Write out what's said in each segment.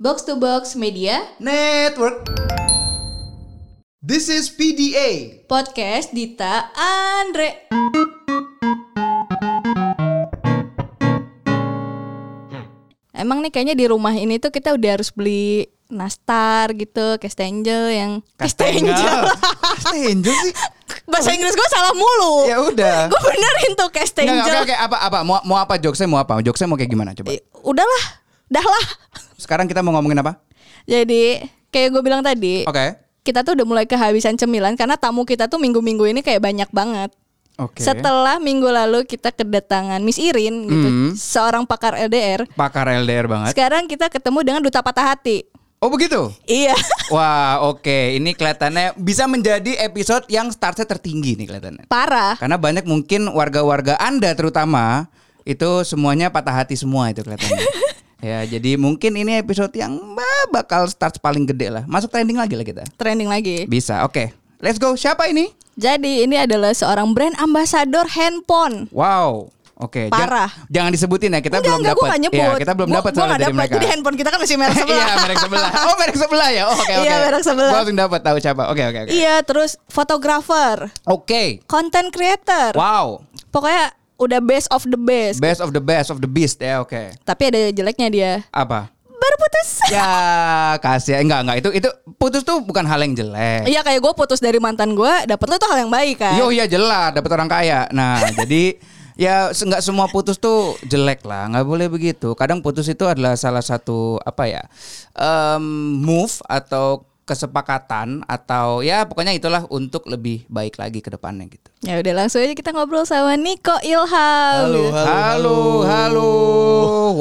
Box to Box Media Network. This is PDA. Podcast Dita Andre. Emang nih kayaknya di rumah ini tuh kita udah harus beli nastar gitu, Castangel yang Castangel sih. Bahasa Inggris gue salah mulu. Ya udah. gue benerin tuh Castangel. enggak, oke, oke, apa apa mau mau apa jokesnya mau apa? Jokesnya mau kayak gimana coba? Eh, Udahlah, dah lah. Sekarang kita mau ngomongin apa? Jadi kayak gue bilang tadi, Oke. kita tuh udah mulai kehabisan cemilan karena tamu kita tuh minggu-minggu ini kayak banyak banget. Oke. Setelah minggu lalu kita kedatangan Miss Irin gitu, Hmm. seorang pakar LDR. Pakar LDR banget. Sekarang kita ketemu dengan duta patah hati. Oh begitu. Iya. Wah, oke. Ini kelihatannya bisa menjadi episode yang startnya tertinggi nih kelihatannya. Parah. Karena banyak mungkin warga-warga Anda terutama itu semuanya patah hati semua itu kelihatannya. ya, jadi mungkin ini episode yang bakal start paling gede lah. Masuk trending lagi lah kita. Trending lagi. Bisa. Oke. Let's go. Siapa ini? Jadi ini adalah seorang brand ambasador handphone. Wow. Oke, jang- Parah. Jangan, disebutin ya, kita enggak, belum dapat. Iya, kita belum dapat nggak dari dapet. mereka. Jadi handphone kita kan masih merek sebelah. Iya, merek sebelah. Oh, merek sebelah ya. Oh, Oke, oke. Iya, oke. merek sebelah. Gua langsung dapat tahu siapa. Oke, oke, oke. Iya, terus fotografer, Oke. content creator. Wow. Pokoknya udah best of the best. Best of the best of the beast ya, oke. Tapi ada jeleknya dia. Apa? Baru putus. Ya, kasih. Enggak, enggak. Itu itu putus tuh bukan hal yang jelek. Iya kayak gue putus dari mantan gue, dapet lo tuh hal yang baik kan. Yo, iya jelas dapat orang kaya. Nah, jadi ya se- nggak semua putus tuh jelek lah, nggak boleh begitu. Kadang putus itu adalah salah satu apa ya em, move atau kesepakatan atau ya pokoknya itulah untuk lebih baik lagi ke depannya gitu. Ya udah langsung aja kita ngobrol sama Niko Ilham. Halo, halo, Halo, halo,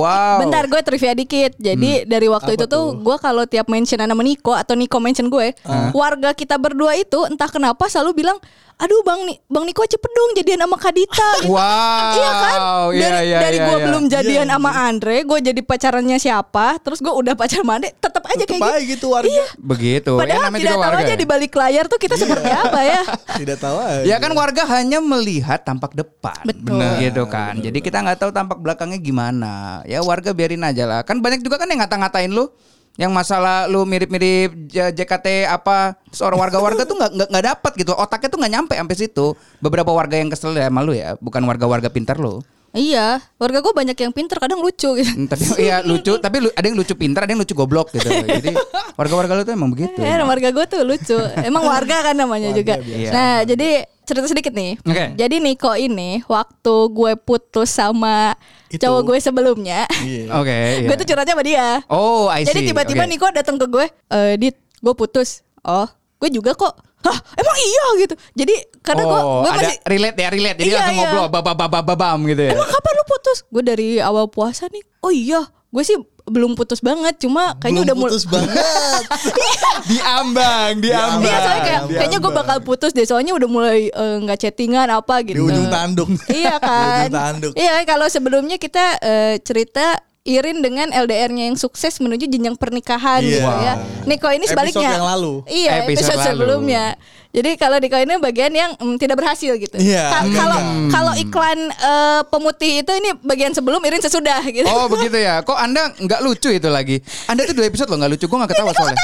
wow. Bentar gue trivia dikit. Jadi dari waktu Apa itu tuh gue kalau tiap mention nama Niko atau Niko mention gue, warga kita berdua itu entah kenapa selalu bilang, "Aduh Bang Ni Bang Niko cepet dong jadian sama Kadita." gitu. Wow. Iya kan? Dari, Iya, iya, dari iya, gue iya. belum jadian Iya, sama Andre, gue jadi pacarannya siapa, terus gue udah pacar sama Andre, tetap aja Tetep kayak aja gitu. gitu warga. Iya. begitu. ya, Padahal namanya tidak juga tahu aja ya. di balik layar tuh kita seperti apa ya. Tidak tahu aja. Ya kan warga hanya melihat tampak depan, Betul. Bener gitu kan. Jadi kita nggak tahu tampak belakangnya gimana. Ya warga biarin aja lah. Kan banyak juga kan yang ngata-ngatain lu, yang masalah lu mirip-mirip JKT apa seorang warga-warga tuh nggak nggak dapat gitu. Otaknya tuh nggak nyampe sampai situ. Beberapa warga yang kesel ya sama lu ya, bukan warga-warga pintar lu. Iya, warga gue banyak yang pinter, kadang lucu gitu. Hmm, Tapi iya lucu, tapi lu- ada yang lucu pintar, ada yang lucu goblok gitu. Jadi warga-warga lu tuh emang begitu. Eh, warga gue tuh lucu. Emang warga kan namanya juga. biasa. Nah, jadi cerita sedikit nih. Oke. Jadi Niko ini waktu gue putus sama Itu. cowok gue sebelumnya, Iya. Oke. iya. gue tuh curhatnya sama dia. Oh, I see. Jadi tiba-tiba Oke. Niko datang ke gue, eh Dit, gue putus. Oh, gue juga kok. Hah, emang iya gitu. Jadi karena gue oh, gue ada masih relate ya, relate. Jadi Iya, langsung iya. ngobrol babam babam babam gitu ya. Emang kapan lu putus? Gue dari awal puasa nih. Oh iya, gue sih belum putus banget, cuma kayaknya Belum udah mulai putus banget. diambang, diambang. Iya soalnya kayak Diambang. kayaknya gue bakal putus deh soalnya udah mulai eh, nggak chattingan apa Di gitu. ujung tanduk. Iya Di kan. ujung tanduk. Iya kalau sebelumnya kita eh, cerita Irin dengan LDR-nya yang sukses menuju jenjang pernikahan Iya. gitu ya. Niko ini Episode sebaliknya. yang lalu. Iya, Episode episode, lalu. sebelumnya. Jadi kalau Niko ini bagian yang mm, tidak berhasil gitu. Iya. Hmm. Kalau kalau iklan eh, pemutih itu ini bagian sebelum Irin sesudah gitu. Oh begitu ya. Kok anda nggak lucu itu lagi? Anda tuh dua episode loh nggak lucu. Gue nggak ketawa soalnya.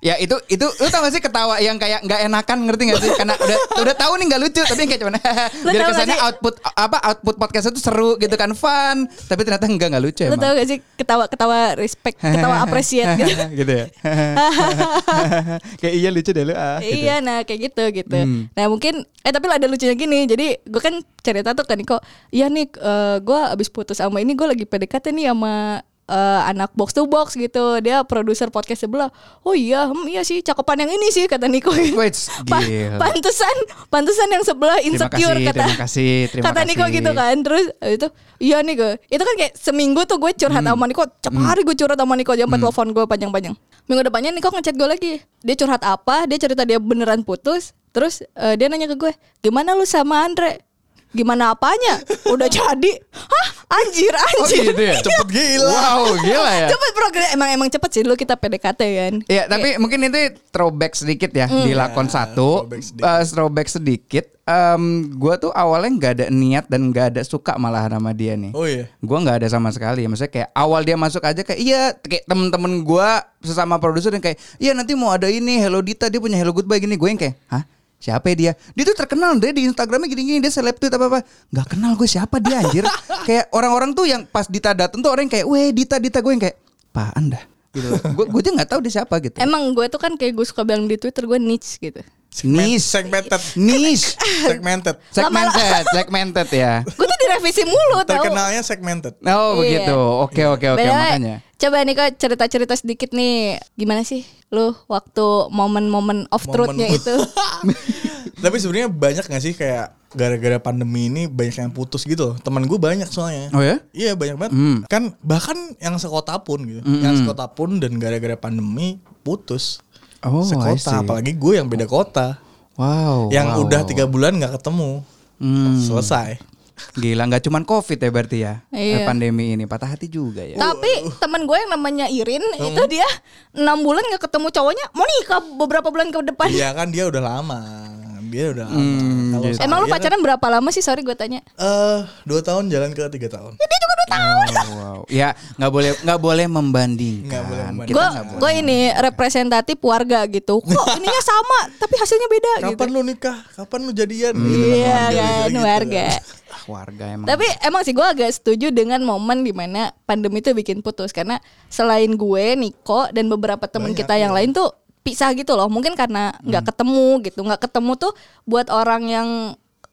Ya itu itu lu tau gak sih ketawa yang kayak nggak enakan ngerti gak sih? Karena udah udah tahu nih nggak lucu tapi kayak cuman biar kesannya output apa output podcast itu seru gitu kan fun tapi ternyata enggak nggak lucu Lu tau gak sih ketawa-ketawa respect, ketawa appreciate gitu. gitu ya. kayak iya lucu deh lu ah. gitu. Iya, nah kayak gitu gitu. Hmm. Nah mungkin, eh tapi ada lucunya gini. Jadi gue kan cerita tuh kan Niko, iya nih gue abis putus sama ini gue lagi PDKT nih sama eh, anak box to box gitu. Dia produser podcast sebelah. Oh iya, hmm, iya sih cakepan yang ini sih kata Niko. Wait, Pa- pantesan, pantesan yang sebelah Terima insecure kasih, kata terima kasih, terima kata Niko kasih. gitu kan. Terus itu iya nih gue. Itu kan kayak seminggu tuh gue curhat Hmm. sama Niko. Tiap hari gue curhat sama Niko sampai telepon gue panjang-panjang. Minggu depannya Niko ngechat gue lagi. Dia curhat apa? Dia cerita dia beneran putus. Terus eh, dia nanya ke gue, gimana lu sama Andre? Gimana apanya? Udah jadi? Hah? Anjir, Oh anjir. gitu ya. Cepet gila. Wow, gila ya. Cepet program emang emang cepet sih dulu kita PDKT kan. Iya, tapi mungkin itu throwback sedikit ya di lakon Ya, satu, throwback sedikit. Eh, throwback sedikit. Em, gua tuh awalnya nggak ada niat dan nggak ada suka malah sama dia nih. Oh iya. Gua nggak ada sama sekali. Maksudnya kayak awal dia masuk aja kayak iya kayak temen-temen gua sesama produser yang kayak iya nanti mau ada ini Hello Dita dia punya Hello Goodbye gini. Gue yang kayak hah siapa ya dia? Dia tuh terkenal deh di Instagramnya gini-gini dia seleb tweet apa apa. Nggak kenal gue siapa dia anjir. kayak orang-orang tuh yang pas Dita dateng tuh orang yang kayak weh Dita Dita gue yang kayak apaan dah gitu. gue gue aja nggak tahu dia siapa gitu. Emang gue tuh kan kayak gue suka bilang di Twitter gue niche gitu. Niche. Segmented. Niche. Segmented. Segmented, segmented ya. Gue tuh direvisi mulu tau. Terkenalnya segmented. Oh Iya. begitu. Oke oke oke makanya. Coba nih kok cerita-cerita sedikit nih. Gimana sih lu waktu momen-momen of truth-nya itu? Tapi sebenarnya banyak gak sih kayak gara-gara pandemi ini banyak yang putus gitu loh. Temen gue banyak soalnya. Oh ya? Iya banyak banget. Hmm. Kan bahkan yang sekota pun gitu. Yang sekota pun dan gara-gara pandemi putus. Oh, sekota. Apalagi gue yang beda kota. Wow. yang wow. udah tiga bulan nggak ketemu. Hmm. Selesai. Gila nggak cuman covid ya berarti ya Iya. Eh, pandemi ini patah hati juga ya. Tapi teman gue yang namanya Irin itu dia enam bulan nggak ketemu cowoknya, mau nikah beberapa bulan ke depan. Iya kan dia udah lama. Dia udah lama. Hmm, Kalau gitu. Emang lu saya pacaran berapa lama sih? Sorry gue tanya. Eh dua tahun jalan ke tiga tahun. Dia juga dua tahun. Oh, wow. Ya nggak boleh nggak boleh membandingkan. Boleh Gue gue ini representatif warga gitu. Kok ininya sama tapi hasilnya beda Kapan gitu. lu nikah? Kapan lu jadian? Gitu Iya warga kan gitu. warga. Ah, warga emang. Tapi emang sih gue agak setuju dengan momen di mana pandemi itu bikin putus karena selain gue, Niko dan beberapa Banyak, kita yang iya. lain tuh pisah gitu loh. Mungkin karena nggak ketemu gitu, nggak ketemu tuh buat orang yang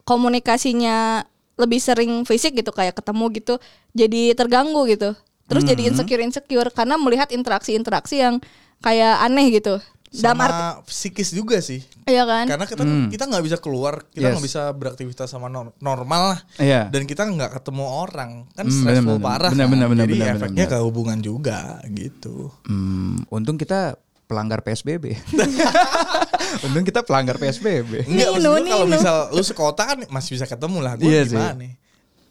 komunikasinya lebih sering fisik gitu kayak ketemu gitu, jadi terganggu gitu. Terus jadi insecure insecure karena melihat interaksi-interaksi yang kayak aneh gitu. Dalam arti, Sama psikis juga sih. iya kan? Karena kita kita nggak bisa keluar, Yes. kita nggak bisa beraktivitas sama nor- normal lah. Iya. Dan kita nggak ketemu orang, kan Hmm, stressful benar-benar. parah. Benar, kan. benar, benar, Jadi benar, efeknya benar. ke hubungan juga gitu. Hmm, untung kita pelanggar PSBB. untung kita pelanggar PSBB. Enggak, maksud Nino, gua kalau Nino. misal lu sekota kan masih bisa ketemu lah. Gue Iya sih. gimana nih?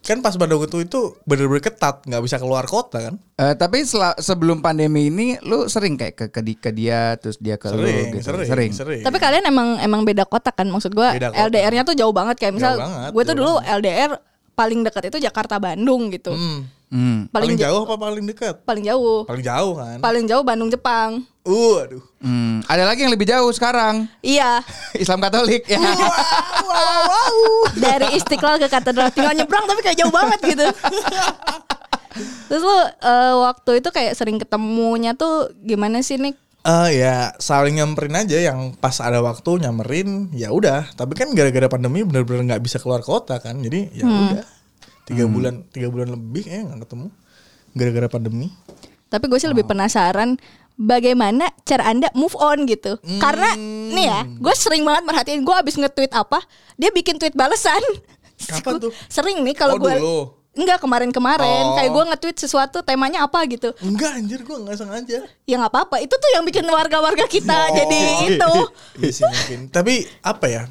Kan pas pada waktu itu bener-bener ketat, nggak bisa keluar kota kan? Eh, tapi sebelum pandemi ini lu sering kayak ke ke, di- ke dia terus dia ke lu Sering, gitu. sering, sering, Tapi kalian emang emang beda kota kan maksud gua. LDR-nya tuh jauh banget kayak misal banget, gue tuh dulu LDR paling dekat itu Jakarta Bandung gitu. Hmm. Hmm. Paling, Paling, ja- jauh apa paling dekat? paling jauh. Paling jauh kan? Paling jauh Bandung Jepang. Uh, aduh. Hmm, ada lagi yang lebih jauh sekarang. Iya, Islam Katolik ya. dari Istiqlal ke katedral tinggal nyebrang tapi kayak jauh banget gitu. Terus lu eh, waktu itu kayak sering ketemunya tuh gimana sih Nick? Eh ya saling nyamperin aja yang pas ada waktu nyamperin ya udah tapi kan gara-gara pandemi bener-bener nggak bisa keluar kota kan jadi ya udah tiga bulan tiga bulan lebih eh nggak ketemu gara-gara pandemi Tapi gue sih lebih penasaran bagaimana cara anda move on gitu. Karena nih ya, gue sering banget merhatiin gue abis nge-tweet apa, dia bikin tweet balesan. Kapan tuh? Sering nih kalau Oh, gue. Enggak kemarin-kemarin Oh. kayak gue nge-tweet sesuatu temanya apa gitu. enggak anjir gua nggak sengaja Ya nggak apa-apa. Itu tuh yang bikin warga-warga kita Oh. jadi itu. Iya sih mungkin tapi apa ya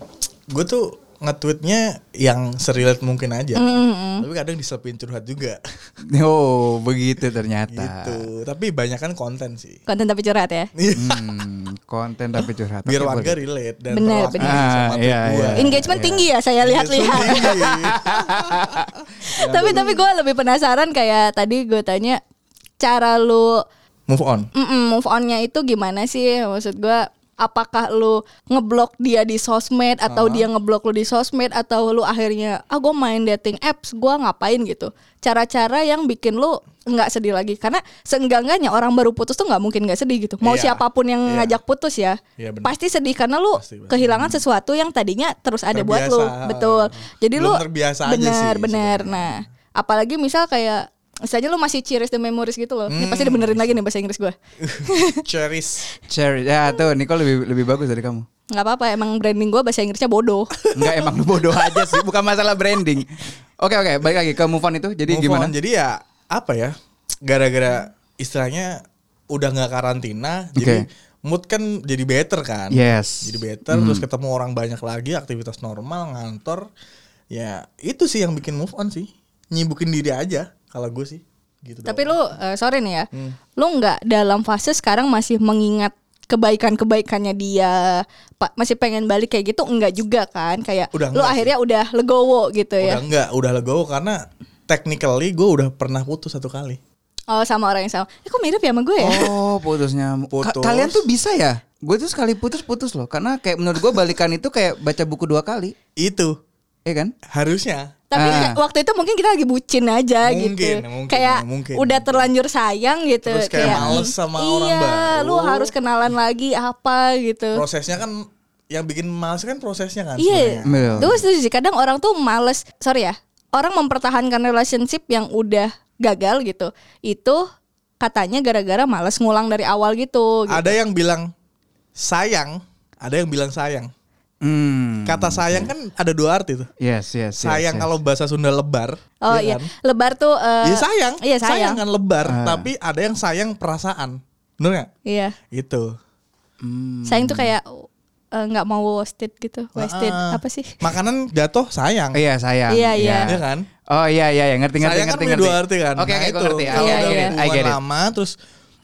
gue tuh nge-tweetnya yang serilet mungkin aja tapi kadang diselipin curhat juga Oh, begitu ternyata. gitu tapi banyak kan konten sih Konten tapi curhat ya. Hmm, konten tapi curhat. biar Oke, warga boleh. relate dan Bener, bener. sama Ah, iya, gua. iya. Engagement tinggi ya saya lihat-lihat. tapi tapi gue lebih penasaran kayak tadi gue tanya cara lu move on mm-mm, move onnya itu gimana sih? Maksud gue apakah lu ngeblok dia di sosmed atau dia ngeblok lu di sosmed atau lu akhirnya ah gue main dating apps gue ngapain? gitu. Cara-cara yang bikin lu nggak sedih lagi. Karena seenggak-enggaknya orang baru putus tuh nggak mungkin nggak sedih gitu. Mau Iya, siapa pun yang iya. ngajak putus ya Iya, benar. pasti sedih. Karena lu Pasti, kehilangan sesuatu yang tadinya terus ada buat lu. Terbiasa. betul. Jadi Belum lu terbiasa aja bener sih bener nah apalagi misal kayak Misalnya lu masih cherish the memories gitu loh. Ini pasti dibenerin lagi nih bahasa Inggris gue. cherish Cherry. Ya tuh Nicole lebih lebih bagus dari kamu. nggak apa-apa emang branding gue bahasa Inggrisnya bodoh Enggak emang lu bodoh aja sih, bukan masalah branding. Oke oke, balik lagi ke move on itu. Jadi Move gimana? on. jadi ya apa ya gara-gara istilahnya udah nggak karantina jadi mood kan jadi better kan Yes. jadi better terus ketemu orang banyak lagi aktivitas normal ngantor Ya itu sih yang bikin move on sih. Nyibukin diri aja kalau gue sih. Gitu Tapi doang. lu eh, sorry nih ya, Hmm. lu nggak dalam fase sekarang masih mengingat kebaikan-kebaikannya dia, pak masih pengen balik kayak gitu enggak juga kan? Kayak Udah lu akhirnya udah legowo gitu ya. udah enggak, udah legowo karena technically gue udah pernah putus satu kali. Oh sama orang yang sama. Eh kok mirip ya sama gue ya? Oh putusnya Ka- Putus. Kalian tuh bisa ya Gue tuh sekali putus-putus loh Karena kayak menurut gue balikan itu kayak baca buku dua kali Itu Iya kan harusnya. Tapi Ah. kayak waktu itu mungkin kita lagi bucin aja Mungkin, gitu. mungkin, kayak mungkin. udah terlanjur sayang gitu. Terus kayak males "Ih, sama iya, orang baru." lu harus kenalan lagi apa gitu. Prosesnya kan yang bikin males kan prosesnya kan. Iya. sebenarnya. Betul. Terus sih kadang orang tuh males, sorry ya. Orang mempertahankan relationship yang udah gagal gitu. Itu katanya gara-gara males ngulang dari awal gitu. gitu. Ada yang bilang sayang, ada yang bilang sayang. Hmm. Kata sayang kan ada dua arti tuh. Yes yes, yes Sayang yes. kalau bahasa Sunda lebar. Oh iya, ya kan? lebar tuh eh, Iya sayang. Iya sayang. kan lebar, Ah. tapi ada yang sayang perasaan. Bener gak? Iya. Itu. Hmm. Sayang tuh kayak eh, nggak mau wasted gitu. Wasted Ah. apa sih? Makanan jatuh sayang. Iya sayang Iya, iya. Iya kan? Oh iya iya iya. ngerti ngerti sayang kan ngerti punya ngerti dua arti kan. Oke Nah, oke itu, ngerti Kalau Iya, udah iya. I hubungan get it lama terus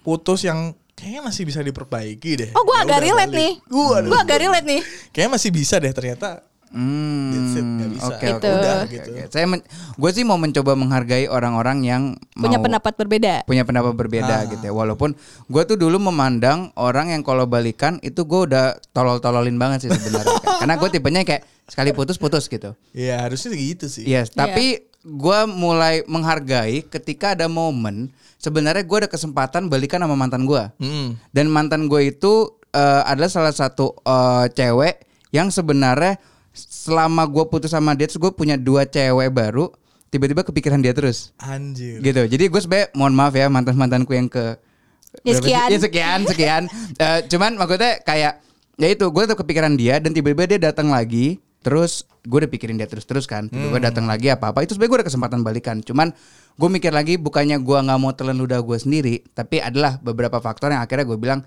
putus yang kayaknya masih bisa diperbaiki deh. Oh gue Ya agak relate balik. nih. Gua Gue agak relate nih. kayaknya masih bisa deh ternyata. Hmm. Oke Gitu. oke Udah, oke, gitu. Saya gue sih mau mencoba menghargai orang-orang yang Punya mau- pendapat berbeda. punya pendapat berbeda Ah. gitu ya. Walaupun gue tuh dulu memandang orang yang kalau balikan itu gue udah tolol-tololin banget sih sebenarnya. Karena gue tipenya kayak sekali putus putus gitu. Ya harusnya gitu sih. Yes, Iya. tapi gue mulai menghargai ketika ada momen sebenarnya gue ada kesempatan balikan sama mantan gue. Hmm. Dan mantan gue itu eh, adalah salah satu eh, cewek yang sebenarnya selama gue putus sama dia terus gue punya dua cewek baru tiba-tiba kepikiran dia terus Anjir. gitu. Jadi gue sebenarnya mohon maaf ya mantan mantanku yang ke Ya, sekian. ya sekian sekian. Eh, cuman maksudnya kayak ya itu gue tetap kepikiran dia dan tiba-tiba dia datang lagi terus gue udah pikirin dia terus-terus kan. Hmm. datang lagi apa apa itu sebenarnya gue ada kesempatan balikan. Cuman gue mikir lagi bukannya gue nggak mau telan ludah gue sendiri tapi adalah beberapa faktor yang akhirnya gue bilang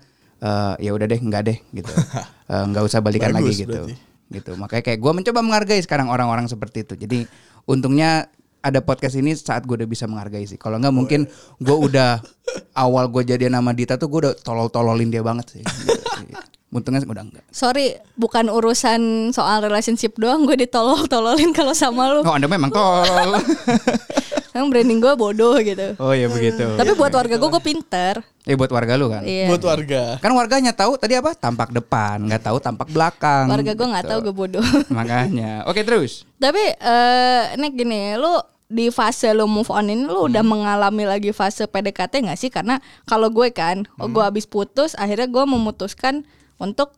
eh ya udah deh nggak deh gitu. Eh, nggak usah balikan Bagus lagi gitu. berarti. gitu. Makanya kayak gue mencoba menghargai sekarang orang-orang seperti itu. Jadi untungnya ada podcast ini saat gue udah bisa menghargai sih. Kalau nggak mungkin gue udah awal gue jadian sama Dita tuh gue udah tolol-tololin dia banget sih. Gitu. untungnya udah enggak Sorry, bukan urusan soal relationship doang. Gue ditolol-tololin kalau sama lu. oh anda memang tolol Emang branding gue bodoh gitu. oh iya begitu Tapi buat warga gue gue pinter. ya buat warga lu kan Iya. Buat warga. kan warganya tahu tadi apa tampak depan nggak tahu tampak belakang Warga gue nggak Gitu. tahu gue bodoh. makanya oke terus Tapi eh nek gini, lu di fase lu move on ini lu udah mengalami lagi fase PDKT nggak sih? Karena kalau gue kan, oh gue habis putus, akhirnya gue memutuskan untuk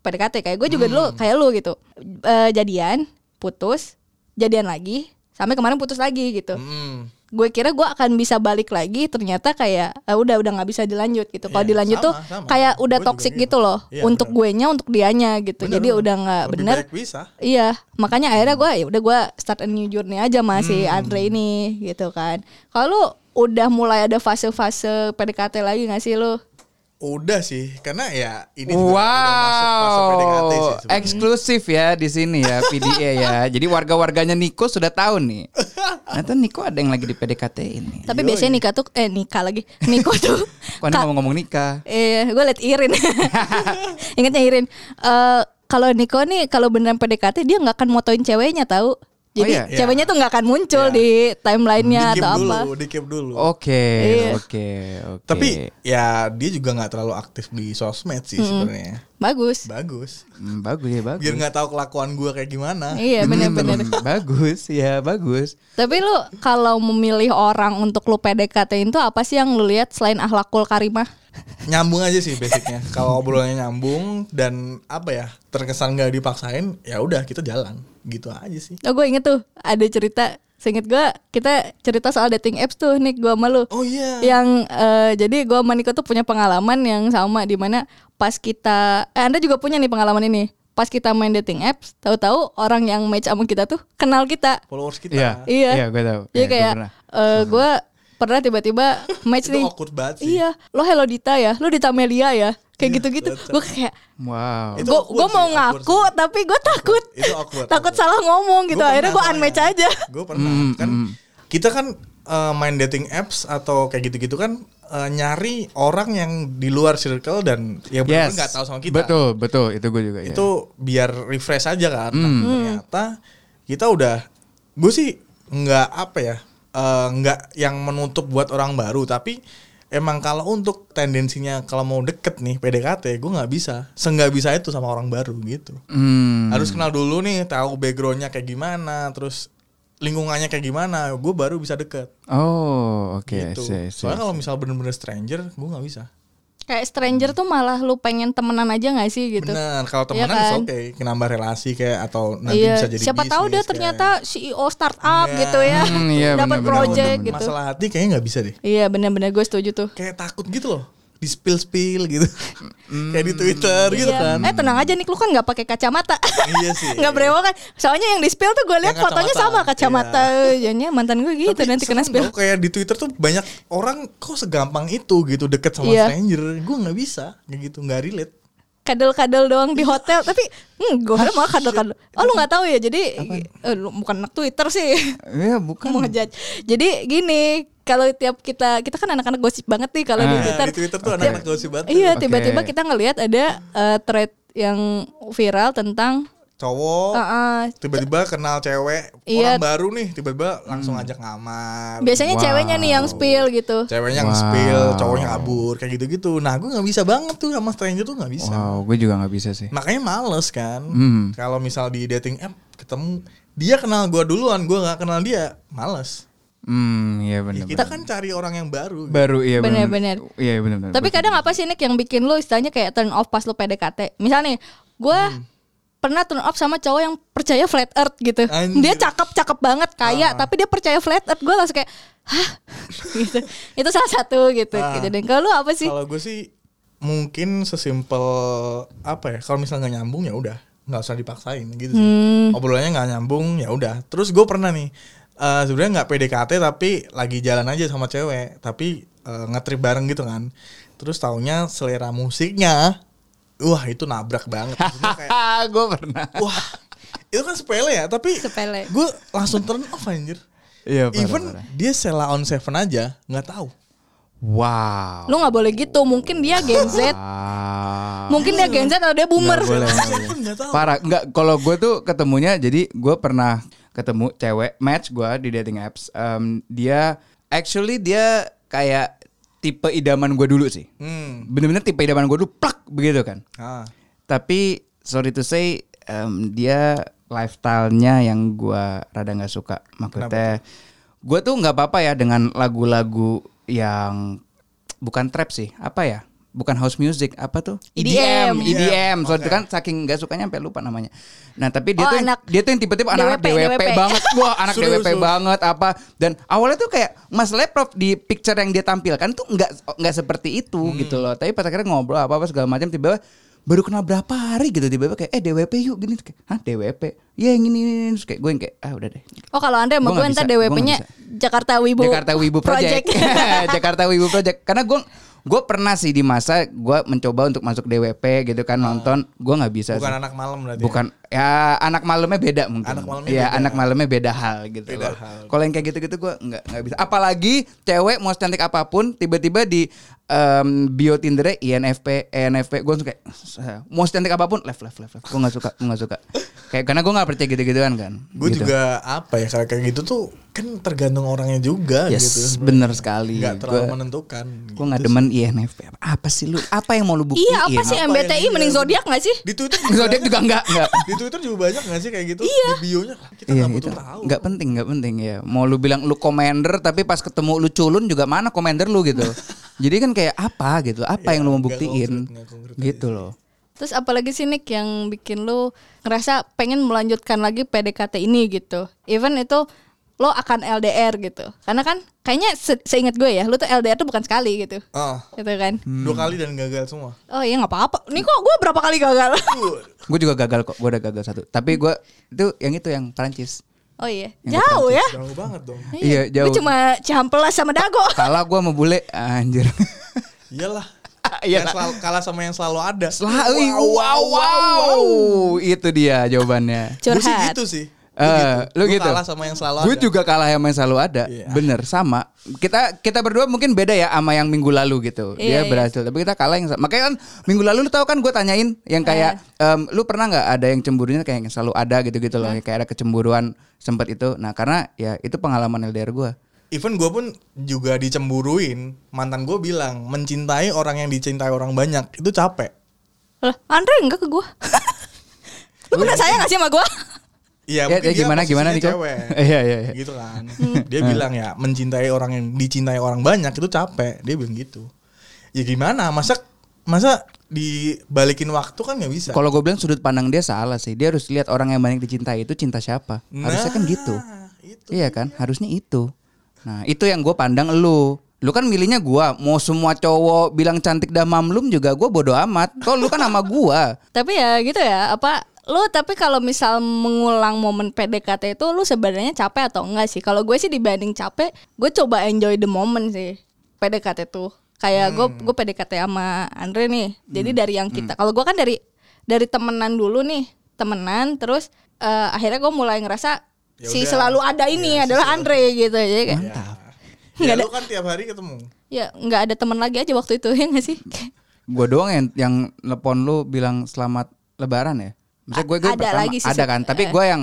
PDKT. Kayak gue juga dulu kayak lu gitu, Eh, jadian, putus, jadian lagi, sampai kemarin putus lagi gitu. Hmm. Gue kira gue akan bisa balik lagi, ternyata kayak eh, udah udah nggak bisa dilanjut gitu. Kalau Iya, dilanjut sama, tuh sama. kayak udah Gue juga toxic gitu. gitu loh, Iya, untuk gue nya, untuk dianya gitu. Bener, Jadi bener. udah nggak bener. Iya, makanya akhirnya gue ya udah gue start a new journey aja masih Hmm. Andre ini gitu kan. Kalau udah mulai ada fase-fase PDKT lagi gak sih lu? Udah sih, karena ya ini juga udah masuk fase PDKT sih Wow, eksklusif ya di sini ya PDA ya. Jadi warga-warganya Niko sudah tahu nih. Ternyata Niko ada yang lagi di PDKT ini. Tapi biasanya nikah tuh eh nikah lagi. Niko tuh Kok anda ngomong-ngomong nikah? Eh, gue liat Irin. Ingatnya Irin. Eh kalau Niko nih kalau beneran PDKT dia nggak akan motoin ceweknya tahu. Jadi iya? ceweknya tuh nggak akan muncul Iya. di timelinenya atau dulu, apa. dikip dulu. Oke, Iya. oke, oke. Tapi ya dia juga nggak terlalu aktif di sosmed sih sebenarnya. Bagus. Bagus. Hmm, bagus ya bagus. Biar nggak tahu kelakuan gua kayak gimana. Iya bener-bener. Hmm, bagus ya bagus. Tapi lu kalau memilih orang untuk lu PDKT itu apa sih yang lu lihat selain akhlakul karimah? Nyambung aja sih basicnya. Kalau obrolannya nyambung dan apa ya terkesan nggak dipaksain, ya udah kita jalan gitu aja sih. Oh gue inget tuh ada cerita Seinget gue kita cerita soal dating apps tuh Nick gue sama lu Oh iya. Yang eh, jadi gue sama Niko tuh punya pengalaman yang sama di mana pas kita eh Anda juga punya nih pengalaman ini. Pas kita main dating apps, tahu-tahu orang yang match sama kita tuh kenal kita. Followers kita. Iya. Iya. Iya, gue tahu. Jadi Iya, gue kayak pernah. eh, gue pernah tiba-tiba match Itu nih. awkward banget sih. Iya, lo Hello Dita ya, lo Dita Melia ya. kayak gitu-gitu gue kayak Wow. Itu gue gue sih, mau ngaku tapi gue takut Itu awkward, takut awkward. salah ngomong gitu akhirnya gue unmatch aja Gue pernah kan kita kan eh, main dating apps atau kayak gitu-gitu kan eh, nyari orang yang di luar circle dan ya benar Yes. nggak tahu sama kita. Betul, betul. Itu gue juga. ya. Itu biar refresh aja kan. Nah, ternyata kita udah gue sih nggak apa ya eh, nggak yang menutup buat orang baru tapi emang kalau untuk tendensinya kalau mau deket nih PDKT gue nggak bisa senggak bisa itu sama orang baru gitu Hmm. harus kenal dulu nih tahu backgroundnya kayak gimana terus lingkungannya kayak gimana gue baru bisa deket. Oh, oke. gitu. I see, see, soalnya kalau misal bener-bener stranger gue nggak bisa. Kayak stranger tuh malah lu pengen temenan aja nggak sih gitu? Benar kalau Iya temenan kan? oke nambah relasi kayak atau nanti iya bisa jadi siapa tahu dia bisnis ternyata kayak. CEO startup Iya. gitu ya. Hmm, iya, dapat project gitu. Masalah hati kayaknya nggak bisa deh. Iya benar-benar gue setuju tuh. Kayak takut gitu loh di spill spill gitu kayak di twitter gitu Iya. kan. Eh tenang aja nih lu kan nggak pakai kacamata. Iya sih. Nggak brewokan soalnya yang di spill tuh gue lihat fotonya kacamata. sama kacamata. Jadinya mantan gue gitu Tapi nanti kena spill. tau, kayak di Twitter tuh banyak orang kok segampang itu gitu deket sama Iya. stranger. Gue nggak bisa kayak gitu, nggak relate. kadal-kadal doang di hotel tapi hmm, gue malah kadal-kadal oh lu nggak tahu ya? Jadi eh, lu bukan anak Twitter sih. Iya, bukan. mau jadi gini kalau tiap kita kita kan anak-anak gosip banget nih kalau di Ah. Twitter di Twitter tuh Oke. anak-anak gosip banget. iya tiba-tiba kita ngelihat ada eh, thread yang viral tentang Cowok ah, tiba-tiba kenal cewek Iya. orang baru nih, tiba-tiba langsung ajak ngamar. biasanya Wow. ceweknya nih yang spill gitu Ceweknya Wow. nge-spill, cowoknya kabur kayak gitu-gitu. Nah, gue nggak bisa banget tuh sama stranger tuh nggak bisa. Wow, gue juga nggak bisa sih. Makanya males kan. Hmm. Kalau misal di dating app ketemu dia kenal gue duluan, gue nggak kenal dia, males. Hmm, iya Ya, benar. kita kan cari orang yang baru. baru iya benar. Benar-benar. Iya benar. Tapi kadang apa sih Nick yang bikin lu istilahnya kayak turn off pas lu PDKT? Misalnya nih, gue pernah turn off sama cowok yang percaya flat earth gitu. Anjir. Dia cakep-cakep banget, kaya, tapi dia percaya flat earth. Gue langsung kayak, hah? gitu. Itu salah satu gitu. Ah. Kejadian kalau lu apa sih? Kalau gue sih mungkin sesimpel apa ya? Kalau misalnya nggak nyambung ya udah, nggak usah dipaksain gitu sih. Hmm. Obrolannya nggak nyambung ya udah. Terus gue pernah nih, eh sebenarnya nggak PDKT tapi lagi jalan aja sama cewek, tapi eh, ngetrip bareng gitu kan. Terus taunya selera musiknya, wah itu nabrak banget. Kayak, gue pernah. wah itu kan sepele ya, tapi Sepele. gue langsung turn off anjir. Iya, parah, Even parah. dia Sela on Seven aja nggak tahu. Wow. Lu nggak boleh gitu. Mungkin dia Gen Z. Wow. Mungkin dia Gen Z atau dia boomer. Nggak boleh, nggak boleh. Parah, enggak kalau gue tuh ketemunya jadi gue pernah ketemu cewek match gue di dating apps. Em, dia actually dia kayak tipe idaman gue dulu sih. Hmm. Bener-bener tipe idaman gue dulu plak begitu kan. Ah. Tapi sorry to say em, dia lifestyle-nya yang gue rada nggak suka. Maksudnya gue tuh nggak apa-apa ya dengan lagu-lagu yang bukan trap sih, apa ya? Bukan house music, apa tuh? EDM. EDM, EDM. So Oke. itu kan saking nggak sukanya sampai lupa namanya. Nah, tapi dia Oh, tuh anak dia tuh yang tipe-tipe anak DWP, DWP, DWP. banget. Wah, anak Serius, DWP serius. banget apa. Dan awalnya tuh kayak masalahnya Prof di picture yang dia tampilkan tuh nggak nggak seperti itu Hmm. gitu loh. Tapi pas akhirnya ngobrol apa-apa segala macam tiba-tiba baru kenal berapa hari gitu tiba-tiba kayak eh DWP yuk gini kayak hah DWP ya yang ini, ini, ini. Terus kayak gue yang kayak ah udah deh Oh kalau Andre sama Gua gue ntar DWP-nya Jakarta Wibu Jakarta Wibu Project, Jakarta Wibu Project karena gue gue pernah sih di masa gue mencoba untuk masuk DWP gitu kan nonton gue nggak bisa Bukan sih. anak malam berarti. bukan ya anak malamnya beda mungkin Anak malamnya ya beda. anak malamnya beda hal gitu Beda loh. hal. kalau yang kayak gitu-gitu gue nggak nggak bisa apalagi cewek mau cantik apa pun tiba-tiba di em, bio Tinder INFP ENFP gue suka mau cantik apa pun left left left, left. gue nggak suka gue nggak suka kayak karena gue nggak percaya gitu-gituan kan Gue Gitu. juga apa ya kayak kayak gitu tuh kan tergantung orangnya juga yes gitu. bener sekali Nggak terlalu Gua- menentukan. Gue nggak demen INFP. Apa sih lu? Apa yang mau lu buktiin? Iya apa sih Apa MBTI mending dia- zodiak gak sih? Di Twitter juga, Zodiac juga enggak, enggak. di Twitter juga banyak gak sih kayak gitu? Iya. Di bionya kita Iya itu butuh tahu. nggak penting nggak penting ya. Mau lu bilang lu commander tapi pas ketemu lu culun juga mana commander lu gitu. Jadi kan kayak apa gitu? Apa Iya, yang lu mau buktiin? konkret, nggak konkret Gitu loh. Terus apalagi sih Nick yang bikin lu ngerasa pengen melanjutkan lagi PDKT ini gitu. Even itu lo akan LDR gitu. Karena kan kayaknya se seingat gue ya, lu tuh LDR tuh bukan sekali gitu. Ah, Gitu kan. dua kali dan gagal semua. Oh iya nggak apa-apa. Nih kok gue berapa kali gagal? Gue juga gagal kok. Gue udah gagal satu. Tapi gue itu yang itu yang Prancis. Oh iya. Yang Jauh ya. Jauh banget dong. Iya, jauh. Gue cuma Cihampelas sama Dago. Kalah gue sama bule anjir. Iyalah. selalu, kalah sama yang selalu ada. Selalu wow, wow, Itu dia jawabannya. Gue sih Curhat. gitu sih. Eh, lu Gua gitu. kalah sama yang selalu Gue ada. juga kalah sama yang selalu ada. Iya. Bener sama. Kita kita berdua mungkin beda ya sama yang minggu lalu gitu. Dia Iya, iya. berhasil, tapi kita kalah yang makanya kan minggu lalu lu tahu kan gue tanyain yang kayak em, lu pernah nggak ada yang cemburunya kayak yang selalu ada gitu-gitu loh, kayak ada kecemburuan sempet itu. Nah karena ya itu pengalaman LDR gue. Even gue pun juga dicemburuin. Mantan gue bilang mencintai orang yang dicintai orang banyak itu capek. Lah, Andre enggak ke gua. Lu pernah sayang gak sih sama gua? Iya, Ya, mungkin ya, dia gimana, gimana, Niko? cewek. Iya, iya, iya. Gitu kan. Dia bilang ya, mencintai orang yang dicintai orang banyak itu capek. Dia bilang gitu. Ya gimana? Masa masa dibalikin waktu kan nggak bisa. Kalau gue bilang sudut pandang dia salah sih. Dia harus lihat orang yang banyak dicintai itu cinta siapa. Harusnya kan gitu. Nah, itu. Iya kan? Harusnya itu. Nah, itu yang gue pandang lu. Lu kan milihnya gua, mau semua cowok bilang cantik dan mamlum juga gua bodo amat. Kok lu kan sama gua. Tapi ya gitu ya, apa lu tapi kalau misal mengulang momen PDKT itu lu sebenarnya capek atau enggak sih? Kalau gue sih dibanding capek, gue coba enjoy the moment sih PDKT tuh. Kayak gue gue PDKT sama Andre nih. Jadi dari yang kita, kalau gue kan dari dari temenan dulu nih, temenan terus eh, akhirnya gue mulai ngerasa Ya si selalu ada ini adalah Andre gitu ya. Kayak, Ya. Nggak Ya, ada. lu kan tiap hari ketemu. ya nggak ada teman lagi aja waktu itu ya nggak sih? Gua doang yang yang telepon lu bilang selamat lebaran ya. Misalnya gue, gue Ada pertama- lagi sih ada kan, tapi eh. gue yang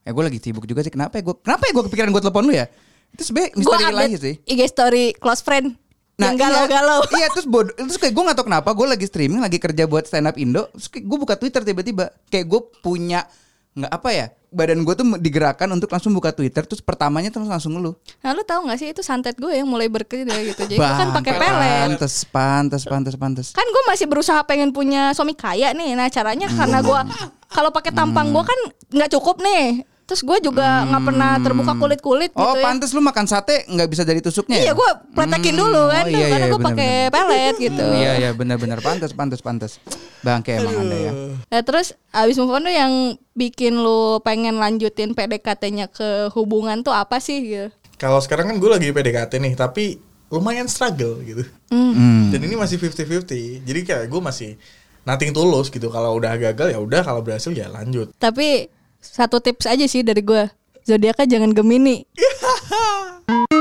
ya gue lagi sibuk juga sih. Kenapa ya gue kenapa ya gue kepikiran gue telepon lu ya? Itu sebenarnya misteri lagi sih. IG story close friend yang galau-galau. Iya, iya terus bodoh terus kayak gue gak tau kenapa gue lagi streaming lagi kerja buat stand up Indo terus gue buka Twitter tiba-tiba kayak gue punya nggak apa ya badan gue tuh digerakkan untuk langsung buka Twitter terus pertamanya terus langsung ngeluh. Nah lu tahu gak sih itu santet gue yang mulai berkerja gitu. Jadi kan pakai pelet. pantes pantes pantes pantes. Kan gue masih berusaha pengen punya suami kaya nih. Nah caranya karena gue Kalau pakai tampang gue kan nggak cukup nih Terus gue juga nggak pernah terbuka kulit-kulit oh gitu ya pantes lu makan sate nggak bisa dari tusuknya Iya ya? gue pletekin Hmm, dulu kan oh, iya, Karena iya, gue pakai pelet gitu iya iya benar-benar pantes pantes pantes bangke emang anda ya Nah, terus abis move on tuh yang bikin lu pengen lanjutin PDKT-nya ke hubungan tuh apa sih gitu? Kalau sekarang kan gue lagi PDKT nih, tapi lumayan struggle gitu. Hmm. Dan ini masih 50-50. Jadi kayak gue masih nothing tulus gitu. Kalau udah gagal ya udah, kalau berhasil ya lanjut. Tapi satu tips aja sih dari gue zodiaknya jangan Gemini.